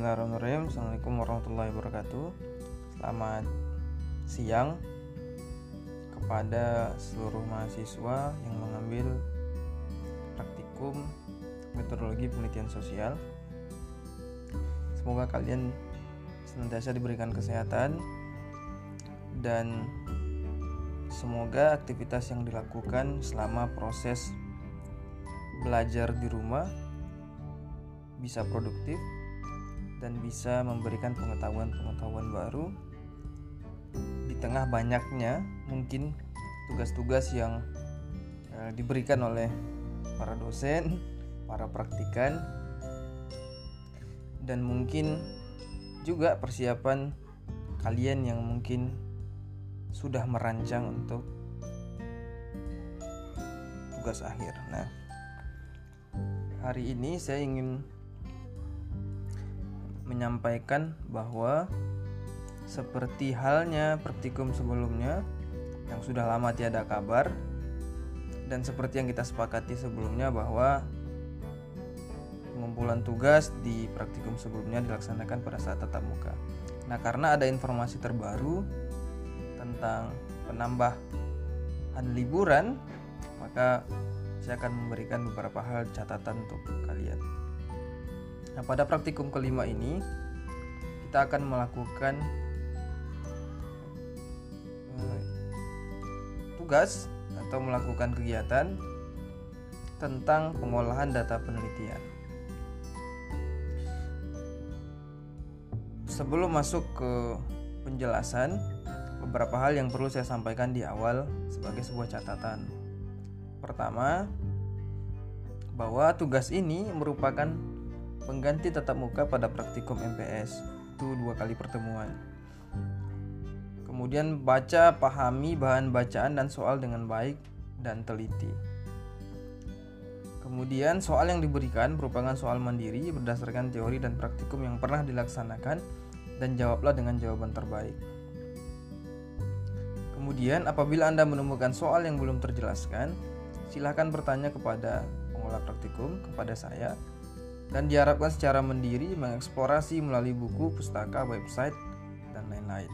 Bismillahirrahmanirrahim. Assalamualaikum warahmatullahi wabarakatuh. Selamat siang Kepada seluruh mahasiswa yang mengambil praktikum metodologi penelitian sosial. Semoga kalian senantiasa diberikan kesehatan Dan semoga aktivitas yang dilakukan selama proses belajar di rumah bisa produktif dan bisa memberikan pengetahuan-pengetahuan baru di tengah banyaknya mungkin tugas-tugas yang uh, diberikan oleh para dosen, para praktikan dan mungkin juga persiapan kalian yang mungkin sudah merancang untuk tugas akhir. Nah, hari ini saya ingin menyampaikan bahwa seperti halnya praktikum sebelumnya yang sudah lama tiada kabar dan seperti yang kita sepakati sebelumnya bahwa pengumpulan tugas di praktikum sebelumnya dilaksanakan pada saat tatap muka. Nah, karena ada informasi terbaru tentang penambahan liburan, maka saya akan memberikan beberapa hal catatan untuk kalian. Nah, pada praktikum kelima ini kita akan melakukan uh, tugas atau melakukan kegiatan tentang pengolahan data penelitian. Sebelum masuk ke penjelasan, beberapa hal yang perlu saya sampaikan di awal sebagai sebuah catatan. Pertama, bahwa tugas ini merupakan pengganti tatap muka pada praktikum MPS itu dua kali pertemuan. Kemudian baca pahami bahan bacaan dan soal dengan baik dan teliti. Kemudian soal yang diberikan merupakan soal mandiri berdasarkan teori dan praktikum yang pernah dilaksanakan dan jawablah dengan jawaban terbaik. Kemudian apabila anda menemukan soal yang belum terjelaskan silahkan bertanya kepada pengolah praktikum kepada saya dan diharapkan secara mandiri mengeksplorasi melalui buku, pustaka, website, dan lain-lain.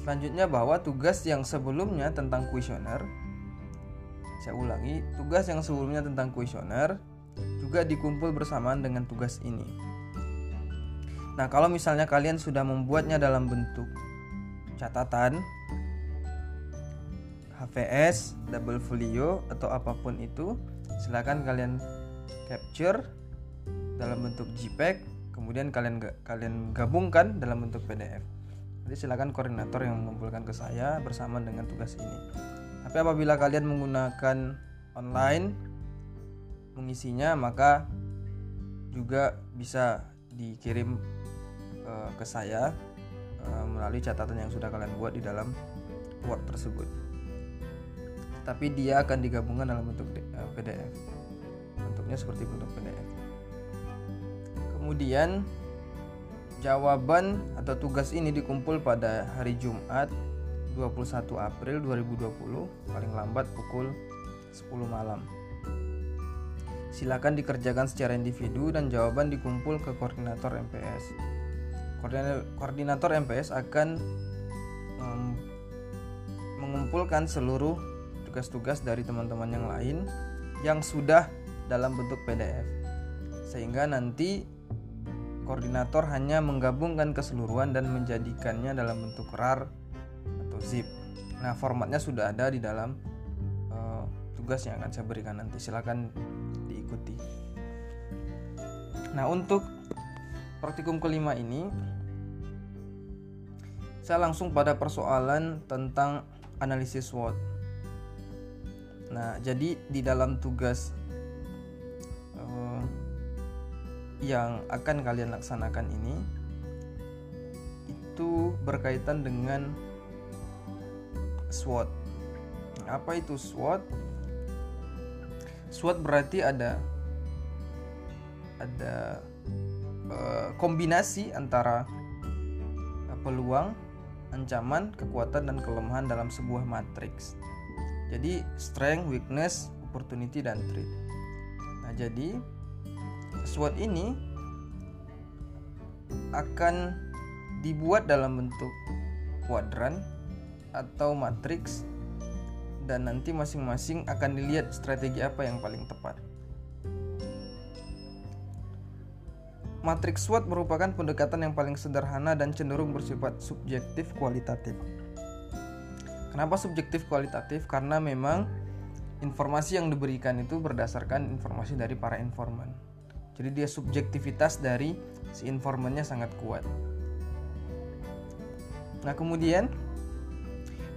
Selanjutnya bahwa tugas yang sebelumnya tentang kuesioner saya ulangi, tugas yang sebelumnya tentang kuesioner juga dikumpul bersamaan dengan tugas ini. Nah, kalau misalnya kalian sudah membuatnya dalam bentuk catatan, HVS, double folio atau apa pun itu, silakan kalian capture dalam bentuk JPEG kemudian kalian kalian gabungkan dalam bentuk PDF jadi silakan koordinator yang mengumpulkan ke saya bersama dengan tugas ini. Tapi apabila kalian menggunakan online mengisinya maka juga bisa dikirim uh, ke saya uh, melalui catatan yang sudah kalian buat di dalam Word tersebut. Tapi dia akan digabungkan dalam bentuk eh, PDF bentuknya seperti bentuk PDF Kemudian jawaban atau tugas ini dikumpul pada hari Jumat 21 April 2020 paling lambat pukul 10 malam. Silakan dikerjakan secara individu dan jawaban dikumpul ke koordinator MPS. Koordinator MPS akan um, mengumpulkan seluruh tugas-tugas dari teman-teman yang lain yang sudah dalam bentuk PDF. Sehingga nanti koordinator hanya menggabungkan keseluruhan dan menjadikannya dalam bentuk RAR atau zip. Nah, formatnya sudah ada di dalam uh, tugas yang akan saya berikan nanti. Silakan diikuti. Nah, untuk praktikum kelima ini saya langsung pada persoalan tentang analisis SWOT. Nah, jadi di dalam tugas yang akan kalian laksanakan ini itu berkaitan dengan SWOT. Apa itu SWOT? SWOT berarti ada ada uh, kombinasi antara uh, peluang, ancaman, kekuatan dan kelemahan dalam sebuah matriks. Jadi strength, weakness, opportunity dan threat. Nah, jadi SWOT ini akan dibuat dalam bentuk kuadran atau matriks dan nanti masing-masing akan dilihat strategi apa yang paling tepat. Matriks SWOT merupakan pendekatan yang paling sederhana dan cenderung bersifat subjektif kualitatif. Kenapa subjektif kualitatif? Karena memang informasi yang diberikan itu berdasarkan informasi dari para informan. Jadi dia subjektivitas dari si informannya sangat kuat. Nah, kemudian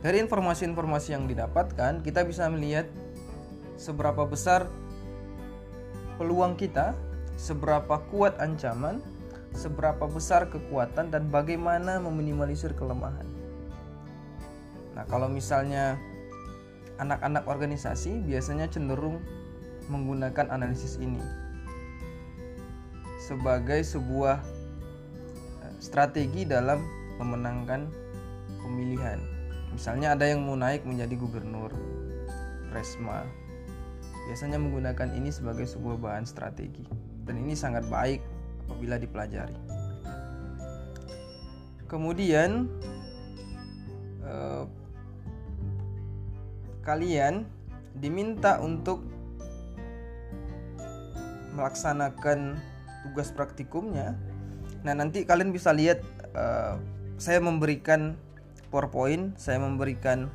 dari informasi-informasi yang didapatkan, kita bisa melihat seberapa besar peluang kita, seberapa kuat ancaman, seberapa besar kekuatan dan bagaimana meminimalisir kelemahan. Nah, kalau misalnya anak-anak organisasi biasanya cenderung menggunakan analisis ini sebagai sebuah eh, strategi dalam memenangkan pemilihan. Misalnya ada yang mau naik menjadi gubernur, resma. Biasanya menggunakan ini sebagai sebuah bahan strategi dan ini sangat baik apabila dipelajari. Kemudian eh, kalian diminta untuk melaksanakan tugas praktikumnya. Nah, nanti kalian bisa lihat eh, saya memberikan PowerPoint, saya memberikan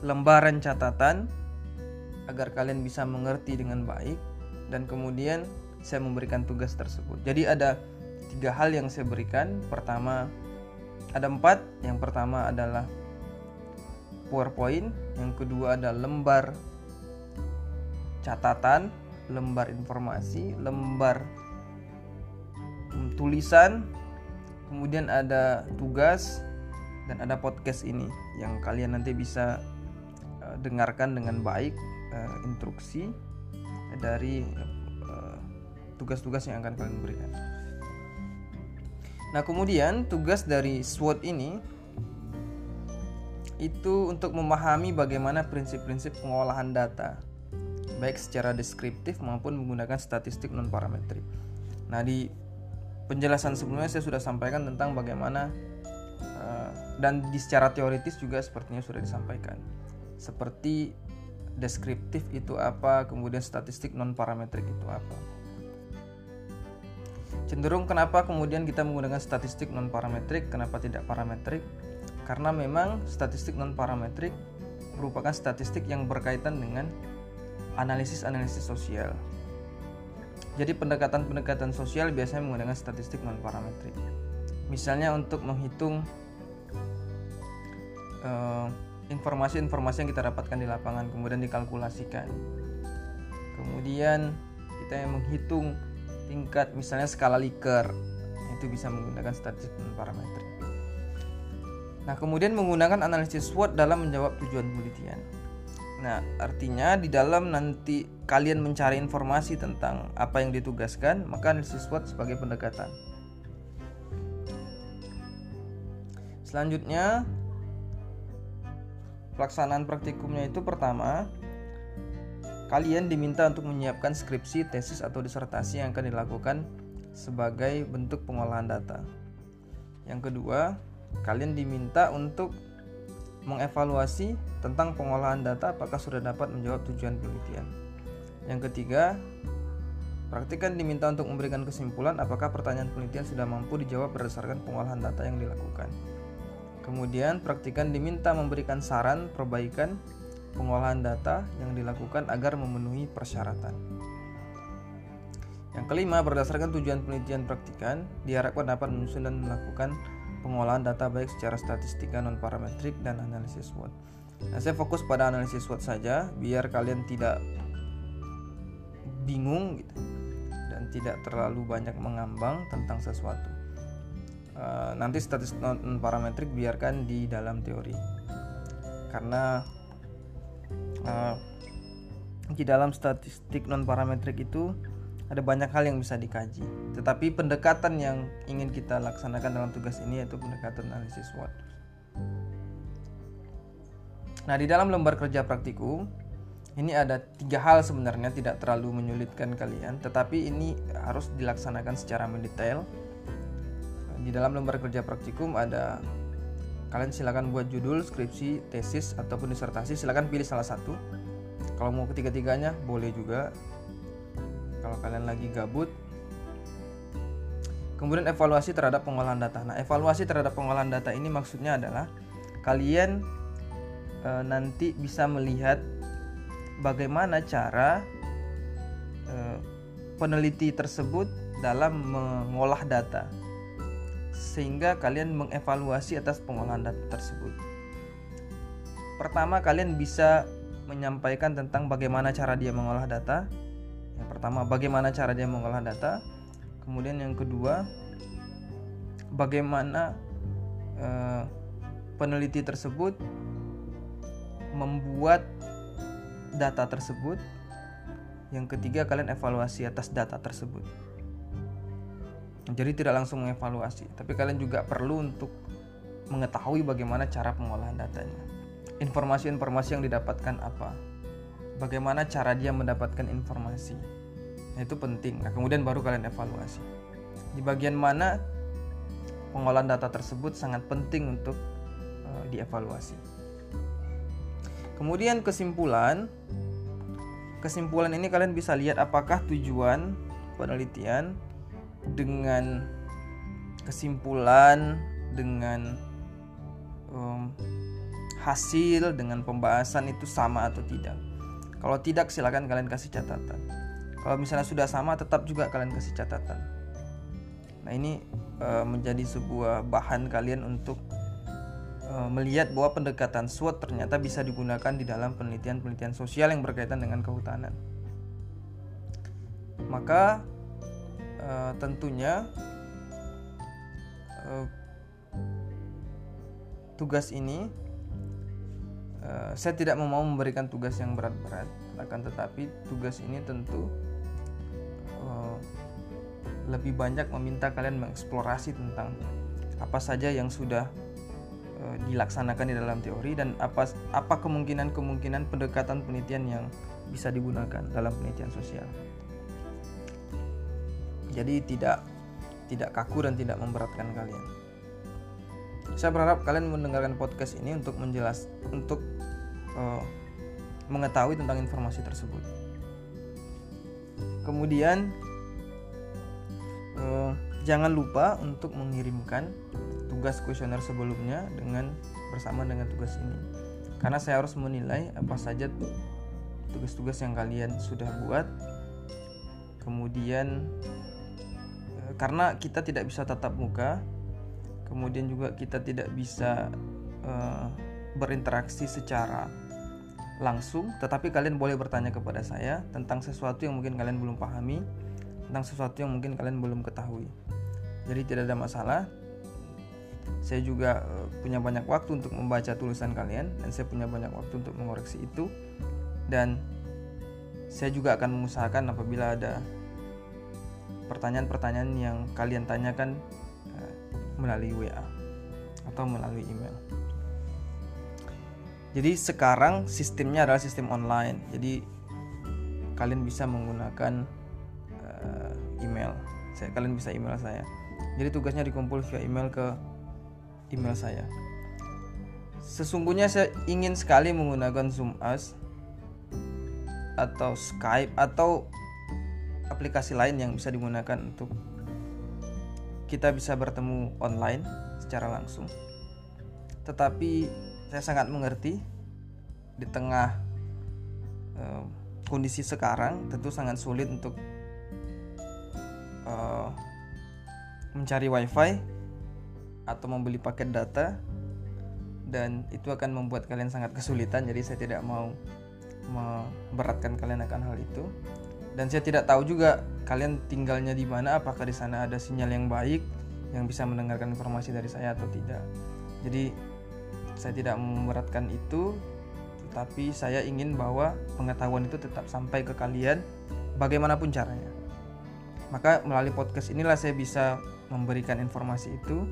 lembaran catatan agar kalian bisa mengerti dengan baik dan kemudian saya memberikan tugas tersebut. Jadi ada tiga hal yang saya berikan. Pertama ada empat. Yang pertama adalah PowerPoint, yang kedua ada lembar catatan, lembar informasi, lembar tulisan, kemudian ada tugas, dan ada podcast ini yang kalian nanti bisa uh, dengarkan dengan baik uh, instruksi dari eh, tugas-tugas uh, yang akan kalian berikan. Nah, kemudian tugas dari SWOT ini itu untuk memahami bagaimana prinsip-prinsip pengolahan data baik secara deskriptif maupun menggunakan statistik non parametrik. Nah, di penjelasan sebelumnya saya sudah sampaikan tentang bagaimana dan di secara teoritis juga sepertinya sudah disampaikan. Seperti deskriptif itu apa kemudian statistik non parametrik itu apa. Cenderung kenapa kemudian kita menggunakan statistik non parametrik kenapa tidak parametrik? Karena memang statistik non parametrik merupakan statistik yang berkaitan dengan analisis-analisis sosial jadi pendekatan-pendekatan sosial biasanya menggunakan statistik non parametrik misalnya untuk menghitung Eh, informasi-informasi uh, yang kita dapatkan di lapangan kemudian dikalkulasikan. Kemudian kita yang menghitung tingkat misalnya skala Likert itu bisa menggunakan statistik dan parametrik nah kemudian menggunakan analisis SWOT dalam menjawab tujuan penelitian nah artinya di dalam nanti kalian mencari informasi tentang apa yang ditugaskan maka analisis SWOT sebagai pendekatan selanjutnya pelaksanaan praktikumnya itu pertama kalian diminta untuk menyiapkan skripsi, tesis atau disertasi yang akan dilakukan sebagai bentuk pengolahan data. Yang kedua, kalian diminta untuk mengevaluasi tentang pengolahan data apakah sudah dapat menjawab tujuan penelitian. Yang ketiga, praktikan diminta untuk memberikan kesimpulan apakah pertanyaan penelitian sudah mampu dijawab berdasarkan pengolahan data yang dilakukan. Kemudian praktikan diminta memberikan saran perbaikan pengolahan data yang dilakukan agar memenuhi persyaratan. Yang kelima, berdasarkan tujuan penelitian praktikan, diharapkan dapat menyusun dan melakukan pengolahan data baik secara statistika non parametrik dan analisis SWOT. Nah, saya fokus pada analisis SWOT saja biar kalian tidak bingung gitu dan tidak terlalu banyak mengambang tentang sesuatu. Eh, nanti status non parametrik biarkan di dalam teori karena uh, di dalam statistik non parametrik itu ada banyak hal yang bisa dikaji. Tetapi pendekatan yang ingin kita laksanakan dalam tugas ini yaitu pendekatan analisis SWOT nah di dalam lembar kerja praktikum ini ada tiga hal sebenarnya tidak terlalu menyulitkan kalian tetapi ini harus dilaksanakan secara mendetail. Di dalam lembar kerja praktikum ada kalian silakan buat judul skripsi tesis ataupun disertasi silakan pilih salah satu. Kalau mau ketiga-tiganya boleh juga kalau kalian lagi gabut kemudian evaluasi terhadap pengolahan data nah evaluasi terhadap pengolahan data ini maksudnya adalah kalian e, nanti bisa melihat bagaimana cara e, peneliti tersebut dalam mengolah data sehingga kalian mengevaluasi atas pengolahan data tersebut. Pertama, kalian bisa menyampaikan tentang bagaimana cara dia mengolah data. Yang pertama, bagaimana cara dia mengolah data. Kemudian yang kedua, bagaimana eh, peneliti tersebut membuat data tersebut. Yang ketiga, kalian evaluasi atas data tersebut. Jadi tidak langsung mengevaluasi, tapi kalian juga perlu untuk mengetahui bagaimana cara pengolahan datanya. Informasi-informasi yang didapatkan apa? Bagaimana cara dia mendapatkan informasi? Nah, itu penting. Nah, kemudian baru kalian evaluasi. Di bagian mana pengolahan data tersebut sangat penting untuk uh, dievaluasi. Kemudian kesimpulan kesimpulan ini kalian bisa lihat apakah tujuan penelitian dengan kesimpulan dengan um, hasil dengan pembahasan itu sama atau tidak kalau tidak silakan kalian kasih catatan. Kalau misalnya sudah sama tetap juga kalian kasih catatan. Nah ini uh, menjadi sebuah bahan kalian untuk uh, melihat bahwa pendekatan SWOT ternyata bisa digunakan di dalam penelitian-penelitian sosial yang berkaitan dengan kehutanan. Maka uh, tentunya uh, tugas ini uh, saya tidak mau memberikan tugas yang berat-berat akan tetapi tugas ini tentu uh, lebih banyak meminta kalian mengeksplorasi tentang apa saja yang sudah uh, dilaksanakan di dalam teori dan apa apa kemungkinan-kemungkinan pendekatan penelitian yang bisa digunakan dalam penelitian sosial jadi tidak tidak kaku dan tidak memberatkan kalian. Saya berharap kalian mendengarkan podcast ini untuk menjelas untuk uh, mengetahui tentang informasi tersebut. Kemudian uh, jangan lupa untuk mengirimkan tugas kuesioner sebelumnya dengan bersama dengan tugas ini. Karena saya harus menilai apa saja tugas-tugas yang kalian sudah buat. Kemudian karena kita tidak bisa tatap muka kemudian juga kita tidak bisa uh, berinteraksi secara langsung tetapi kalian boleh bertanya kepada saya tentang sesuatu yang mungkin kalian belum pahami tentang sesuatu yang mungkin kalian belum ketahui. Jadi tidak ada masalah. Saya juga uh, punya banyak waktu untuk membaca tulisan kalian dan saya punya banyak waktu untuk mengoreksi itu. Dan saya juga akan mengusahakan apabila ada pertanyaan-pertanyaan yang kalian tanyakan melalui WA atau melalui email. Jadi sekarang sistemnya adalah sistem online. Jadi kalian bisa menggunakan uh, email. Saya kalian bisa email saya. Jadi tugasnya dikumpul via email ke email saya. Sesungguhnya saya ingin sekali menggunakan Zoom Us atau Skype atau aplikasi lain yang bisa digunakan untuk kita bisa bertemu online secara langsung. Tetapi saya sangat mengerti di tengah uh, kondisi sekarang tentu sangat sulit untuk uh, mencari wifi atau membeli paket data dan itu akan membuat kalian sangat kesulitan jadi saya tidak mau memberatkan kalian akan hal itu dan saya tidak tahu juga kalian tinggalnya di mana apakah di sana ada sinyal yang baik yang bisa mendengarkan informasi dari saya atau tidak. Jadi saya tidak memberatkan itu tetapi saya ingin bahwa pengetahuan itu tetap sampai ke kalian bagaimanapun caranya. Maka melalui podcast inilah saya bisa memberikan informasi itu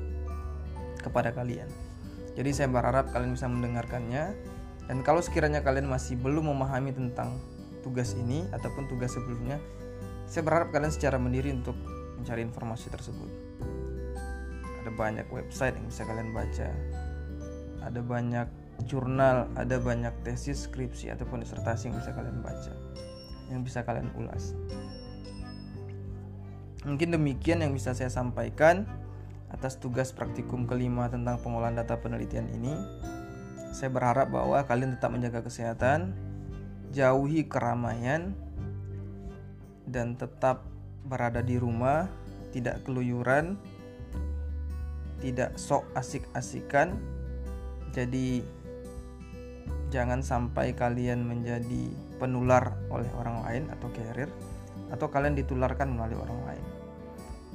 kepada kalian. Jadi saya berharap kalian bisa mendengarkannya. Dan kalau sekiranya kalian masih belum memahami tentang tugas ini ataupun tugas sebelumnya, saya berharap kalian secara mandiri untuk mencari informasi tersebut. Ada banyak website yang bisa kalian baca ada banyak jurnal ada banyak tesis skripsi ataupun disertasi yang bisa kalian baca yang bisa kalian ulas mungkin demikian yang bisa saya sampaikan atas tugas praktikum kelima tentang pengolahan data penelitian ini saya berharap bahwa kalian tetap menjaga kesehatan jauhi keramaian dan tetap berada di rumah tidak keluyuran tidak sok asik-asikan jadi jangan sampai kalian menjadi penular oleh orang lain atau carrier atau kalian ditularkan melalui orang lain.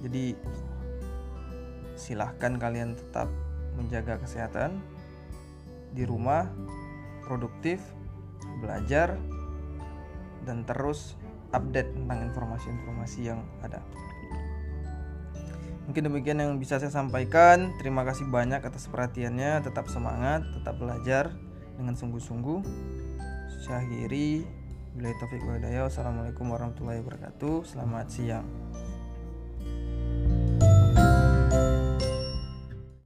Jadi silahkan kalian tetap menjaga kesehatan di rumah, produktif, belajar, dan terus update tentang informasi-informasi yang ada. Mungkin demikian yang bisa saya sampaikan. Terima kasih banyak atas perhatiannya. Tetap semangat, tetap belajar dengan sungguh-sungguh. Syahiri, Bila Taufik Wadaya. Wassalamualaikum warahmatullahi wabarakatuh. Selamat siang.